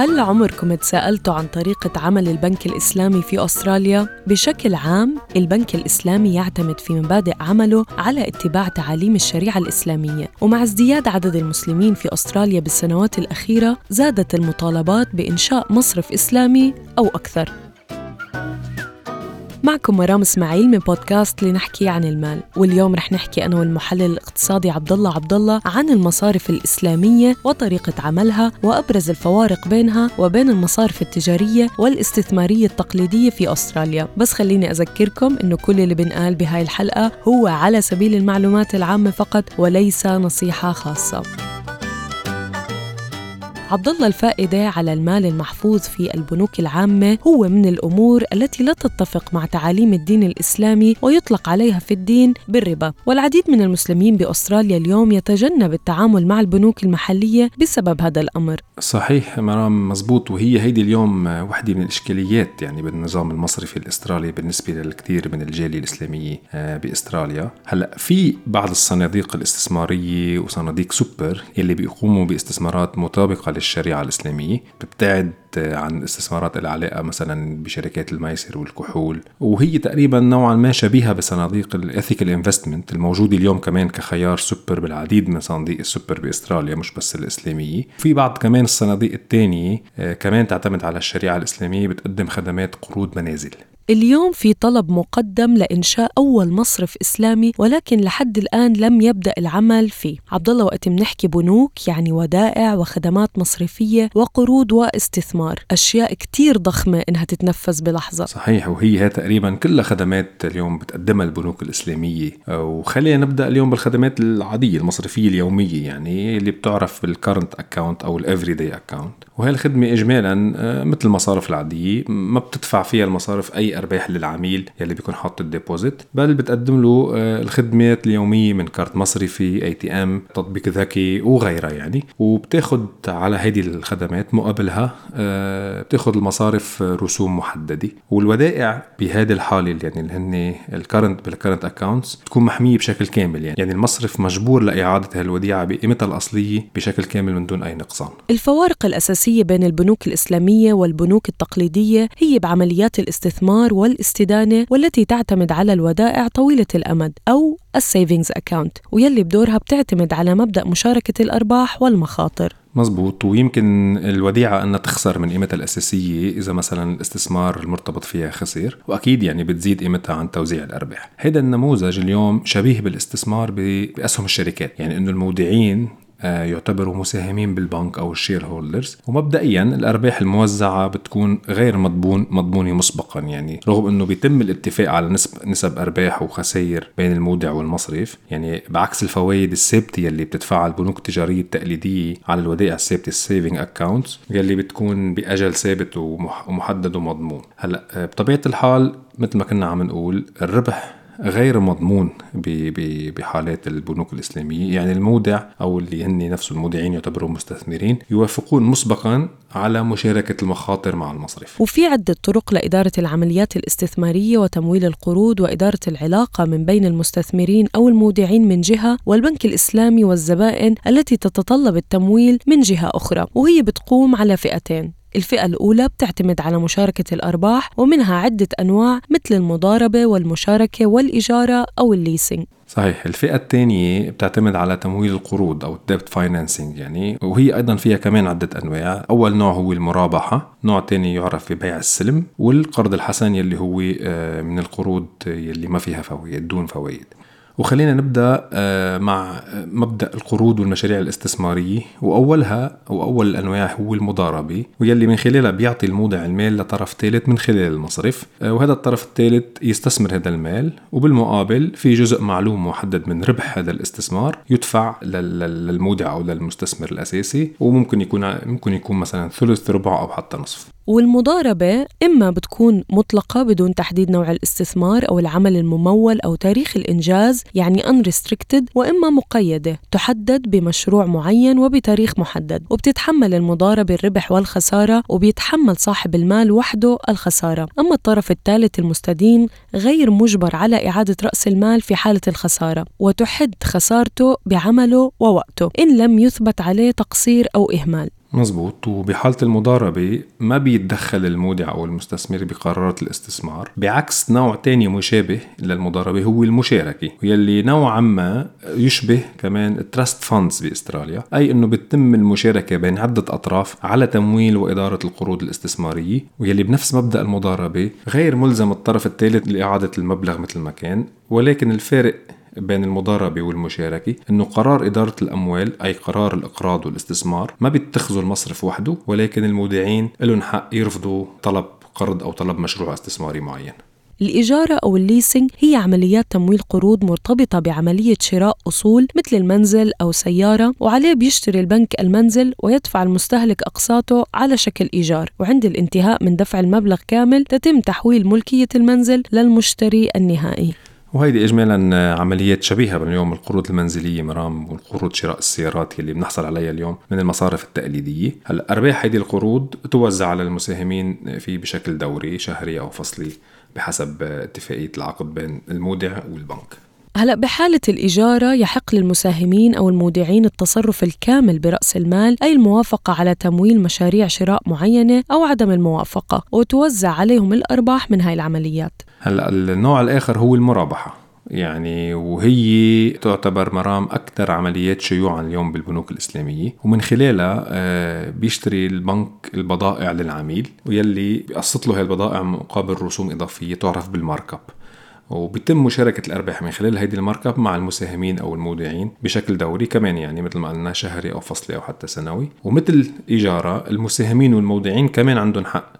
هل عمركم تساءلتوا عن طريقة عمل البنك الإسلامي في أستراليا؟ بشكل عام، البنك الإسلامي يعتمد في مبادئ عمله على اتباع تعاليم الشريعة الإسلامية، ومع ازدياد عدد المسلمين في أستراليا بالسنوات الأخيرة، زادت المطالبات بإنشاء مصرف إسلامي أو أكثر. معكم مرام إسماعيل من بودكاست لنحكي عن المال. واليوم رح نحكي أنا والمحلل الاقتصادي عبد الله عبد الله عن المصارف الإسلامية وطريقة عملها وأبرز الفوارق بينها وبين المصارف التجارية والاستثمارية التقليدية في أستراليا. بس خليني أذكركم إنه كل اللي بنقال بهاي الحلقة هو على سبيل المعلومات العامة فقط وليس نصيحة خاصة. عبد الله الفائدة على المال المحفوظ في البنوك العامة هو من الأمور التي لا تتفق مع تعاليم الدين الإسلامي ويطلق عليها في الدين بالربا. والعديد من المسلمين بأستراليا اليوم يتجنب التعامل مع البنوك المحلية بسبب هذا الأمر. صحيح مرام مزبوط. وهي هيدي اليوم وحدة من الإشكاليات يعني بالنظام المصرفي الأسترالي بالنسبة للكثير من الجالية الإسلامية آه، بأستراليا. هلأ في بعض الصناديق الاستثمارية وصناديق سوبر يلي بيقوموا باستثمارات مطابقة الشريعة الإسلامية بتبتعد عن الاستثمارات العلاقة مثلا بشركات الميسر والكحول وهي تقريبا نوعا ما شبيهة بصناديق ال ethical investment الموجودة اليوم كمان كخيار سوبر بالعديد من صناديق السوبر بأستراليا مش بس الإسلامية. في بعض كمان الصناديق الثانية آه، كمان تعتمد على الشريعة الإسلامية بتقدم خدمات قروض منازل. اليوم في طلب مقدم لإنشاء أول مصرف إسلامي ولكن لحد الآن لم يبدأ العمل فيه. عبد الله وقت بنحكي بنوك يعني ودائع وخدمات مصرفية وقروض واستثمار. أشياء كتير ضخمة إنها تتنفذ بلحظة. صحيح وهي تقريبا كلها خدمات اليوم بتقدمها البنوك الإسلامية. وخلينا نبدأ اليوم بالخدمات العادية المصرفية اليومية يعني اللي بتعرف بال current account أو ال everyday account وهي الخدمة إجمالا آه، مثل المصارف العادية ما بتدفع فيها المصارف أي أرباح للعميل يلي بيكون حاط ال deposit بل بتقدم له آه، الخدمات اليومية من كارت مصرفي ATM تطبيق ذكي وغيرها يعني. وبتاخد على هيدي الخدمات مقابلها آه، بتاخد المصارف رسوم محددة. والودائع بهذه الحاله يعني اللي هن ال current بال current accounts بتكون محمية بشكل كامل يعني. يعني المصرف مجبور لإعادة هالوديعة بقيمتها الأصلية بشكل كامل من دون أي نقصان. الفوارق الأساسية بين البنوك الإسلامية والبنوك التقليدية هي بعمليات الاستثمار الاستثمار والاستدانة والتي تعتمد على الودائع طويلة الأمد أو ال savings account ويلي بدورها بتعتمد على مبدأ مشاركة الأرباح والمخاطر. مزبوط. ويمكن الوديعة أنها تخسر من قيمتها الأساسية إذا مثلا الاستثمار المرتبط فيها خسر وأكيد يعني بتزيد قيمتها عن توزيع الأرباح. هذا النموذج اليوم شبيه بالاستثمار بأسهم الشركات. يعني أنه المودعين يعتبروا مساهمين بالبنك أو ال shareholders. ومبدئيا الأرباح الموزعة بتكون غير مضمون مضمونة مسبقا يعني رغم إنه بيتم الاتفاق على نسب نسب أرباح وخسائر بين المودع والمصرف يعني بعكس الفوائد الثابتة يلي بتدفعها البنوك التجارية التقليدية على الودائع الثابتة ال saving accounts يلي بتكون بأجل ثابت ومحدد ومضمون. هلأ آه، بطبيعة الحال مثل ما كنا عم نقول الربح غير مضمون بحالات البنوك الإسلامية. يعني المودع أو اللي هن نفس المودعين يعتبروا مستثمرين يوافقون مسبقا على مشاركة المخاطر مع المصرف. وفي عدة طرق لإدارة العمليات الاستثمارية وتمويل القروض وإدارة العلاقة من بين المستثمرين أو المودعين من جهة والبنك الإسلامي والزبائن التي تتطلب التمويل من جهة أخرى وهي بتقوم على فئتين. الفئة الأولى بتعتمد على مشاركة الأرباح ومنها عدة أنواع مثل المضاربة والمشاركة والإجارة أو الليسينج. صحيح الفئة الثانية بتعتمد على تمويل القروض أو ال debt financing يعني وهي أيضا فيها كمان عدة أنواع. أول نوع هو المرابحة نوع تاني يعرف ببيع السلم والقرض الحسن يلي هو آه، من القروض يلي ما فيها فوائد دون فوائد. وخلينا نبدأ آه، مع مبدأ القروض والمشاريع الاستثمارية. وأولها أو أول الأنواع هو المضاربة واللي من خلالها بيعطي المودع المال لطرف ثالث من خلال المصرف. آه، وهذا الطرف الثالث يستثمر هذا المال وبالمقابل في جزء معلوم محدد من ربح هذا الاستثمار يدفع للمودع أو للمستثمر الأساسي وممكن يكون ممكن يكون مثلا ثلث ربع أو حتى نصف. والمضاربة إما بتكون مطلقة بدون تحديد نوع الاستثمار أو العمل الممول أو تاريخ الإنجاز يعني unrestricted وإما مقيدة تحدد بمشروع معين وبتاريخ محدد وبتتحمل المضاربة الربح والخسارة وبيتحمل صاحب المال وحده الخسارة. أما الطرف الثالث المستدين غير مجبر على إعادة رأس المال في حالة الخسارة وتحد خسارته بعمله ووقته إن لم يثبت عليه تقصير أو إهمال. مزبوط وبحالة المضاربة ما بيتدخل المودع أو المستثمر بقرارات الاستثمار. بعكس نوع تاني مشابه للمضاربة هو المشاركة واللي نوعا ما يشبه كمان ال trust funds بأستراليا. أي أنه بتتم المشاركة بين عدة أطراف على تمويل وإدارة القروض الاستثمارية. واللي بنفس مبدأ المضاربة غير ملزم الطرف الثالث لإعادة المبلغ مثل ما كان ولكن الفارق بين المضاربة والمشاركة إنه قرار إدارة الأموال أي قرار الإقراض والاستثمار ما بيتخذه المصرف وحده ولكن المودعين لهم حق يرفضوا طلب قرض أو طلب مشروع استثماري معين. الإجارة أو الليسنج هي عمليات تمويل قروض مرتبطة بعملية شراء أصول مثل المنزل أو سيارة وعليه بيشتري البنك المنزل ويدفع المستهلك أقساطه على شكل إيجار. وعند الانتهاء من دفع المبلغ كامل تتم تحويل ملكية المنزل للمشتري النهائي. وهيدي اجمالا عمليات شبيهة باليوم القروض المنزلية مرام والقروض شراء السيارات اللي بنحصل عليها اليوم من المصارف التقليدية. هلأ أرباح هيدي القروض توزع على المساهمين في بشكل دوري شهري أو فصلي بحسب اتفاقية العقد بين المودع والبنك. هلا بحالة الإجارة يحق للمساهمين أو المودعين التصرف الكامل برأس المال أي الموافقة على تمويل مشاريع شراء معينة أو عدم الموافقة وتوزع عليهم الأرباح من هاي العمليات. هلا النوع الآخر هو المرابحة. يعني وهي تعتبر مرام أكثر عمليات شيوعا اليوم بالبنوك الإسلامية ومن خلالها آه، بيشتري البنك البضائع للعميل ويلي بيقسط له هاي البضائع مقابل رسوم إضافية تعرف بالمارك اب وبيتم مشاركة الأرباح من خلال هيدي المارك مع المساهمين أو المودعين بشكل دوري كمان يعني مثل ما قلنا شهري أو فصلي أو حتى سنوي. ومثل الإجارة المساهمين والمودعين كمان عندهم حق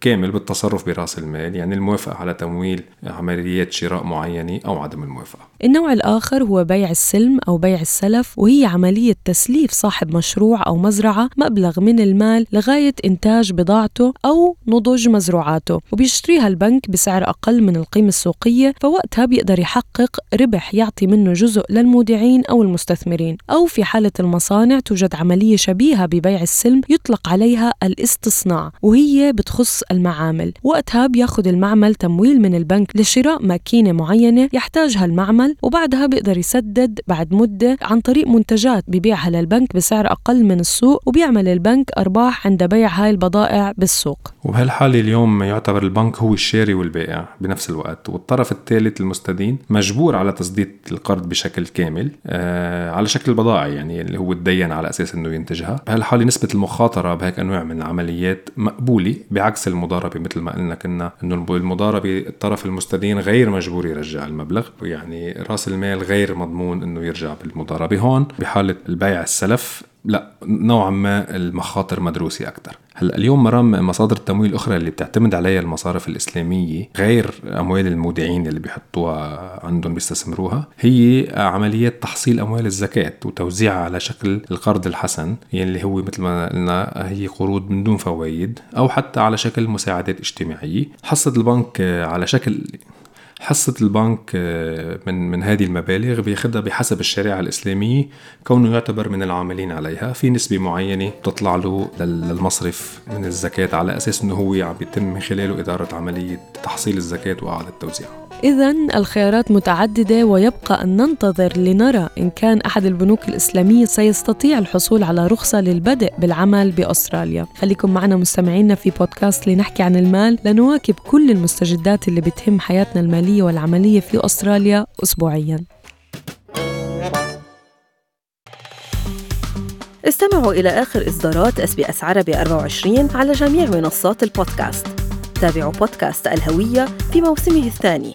كامل بالتصرف براس المال يعني الموافقة على تمويل عمليات شراء معينة أو عدم الموافقة. النوع الآخر هو بيع السلم أو بيع السلف وهي عملية تسليف صاحب مشروع أو مزرعة مبلغ من المال لغاية إنتاج بضاعته أو نضج مزروعاته وبيشتريها البنك بسعر أقل من القيمة السوقية فوقتها بيقدر يحقق ربح يعطي منه جزء للمودعين أو المستثمرين. أو في حالة المصانع توجد عملية شبيهة ببيع السلم يطلق عليها الاستصناع وهي هي بتخص المعامل. وقتها بياخد المعمل تمويل من البنك لشراء ماكينة معينة يحتاجها المعمل وبعدها بيقدر يسدد بعد مدة عن طريق منتجات ببيعها للبنك بسعر أقل من السوق وبيعمل البنك أرباح عند بيع هاي البضائع بالسوق. وبهالحالة اليوم يعتبر البنك هو الشاري والبائع بنفس الوقت. والطرف الثالث المستدين مجبور على تسديد القرض بشكل كامل آه على شكل بضائع يعني اللي هو تدين على أساس أنه ينتجها. بهالحالة نسبة المخاطرة بهيك أنواع من العمليات مقبولة. مقبولة بعكس المضاربة مثل ما قلنا كنا إنه المضاربة الطرف المستدين غير مجبور يرجع المبلغ يعني رأس المال غير مضمون إنه يرجع بالمضاربة. هون بحالة البيع السلف لا نوعا ما المخاطر مدروسة أكثر هلأ اليوم مرام مصادر التمويل الأخرى اللي بتعتمد عليها المصارف الإسلامية غير أموال المودعين اللي بيحطوها عندهم بيستثمروها هي عمليات تحصيل أموال الزكاة وتوزيعها على شكل القرض الحسن يعني اللي هو مثل ما قلنا هي قروض من دون فوائد أو حتى على شكل مساعدات اجتماعية. حصة البنك على شكل حصة البنك آه، من من هذه المبالغ بياخذها بحسب الشريعة الإسلامية كونه يعتبر من العاملين عليها. في نسبة معينة بتطلع له للمصرف من الزكاة على أساس أنه هو عم بيتم من خلاله إدارة عملية تحصيل الزكاة وإعادة توزيعها إذا الخيارات متعددة ويبقى أن ننتظر لنرى إن كان أحد البنوك الإسلامية سيستطيع الحصول على رخصة للبدء بالعمل بأستراليا. خليكم معنا مستمعينا في بودكاست لنحكي عن المال. لنواكب كل المستجدات اللي بتهم حياتنا المالية والعملية في أستراليا أسبوعياً. استمعوا إلى آخر إصدارات SBS عربي 24 على جميع منصات البودكاست. تابعوا بودكاست الهوية في موسمه الثاني.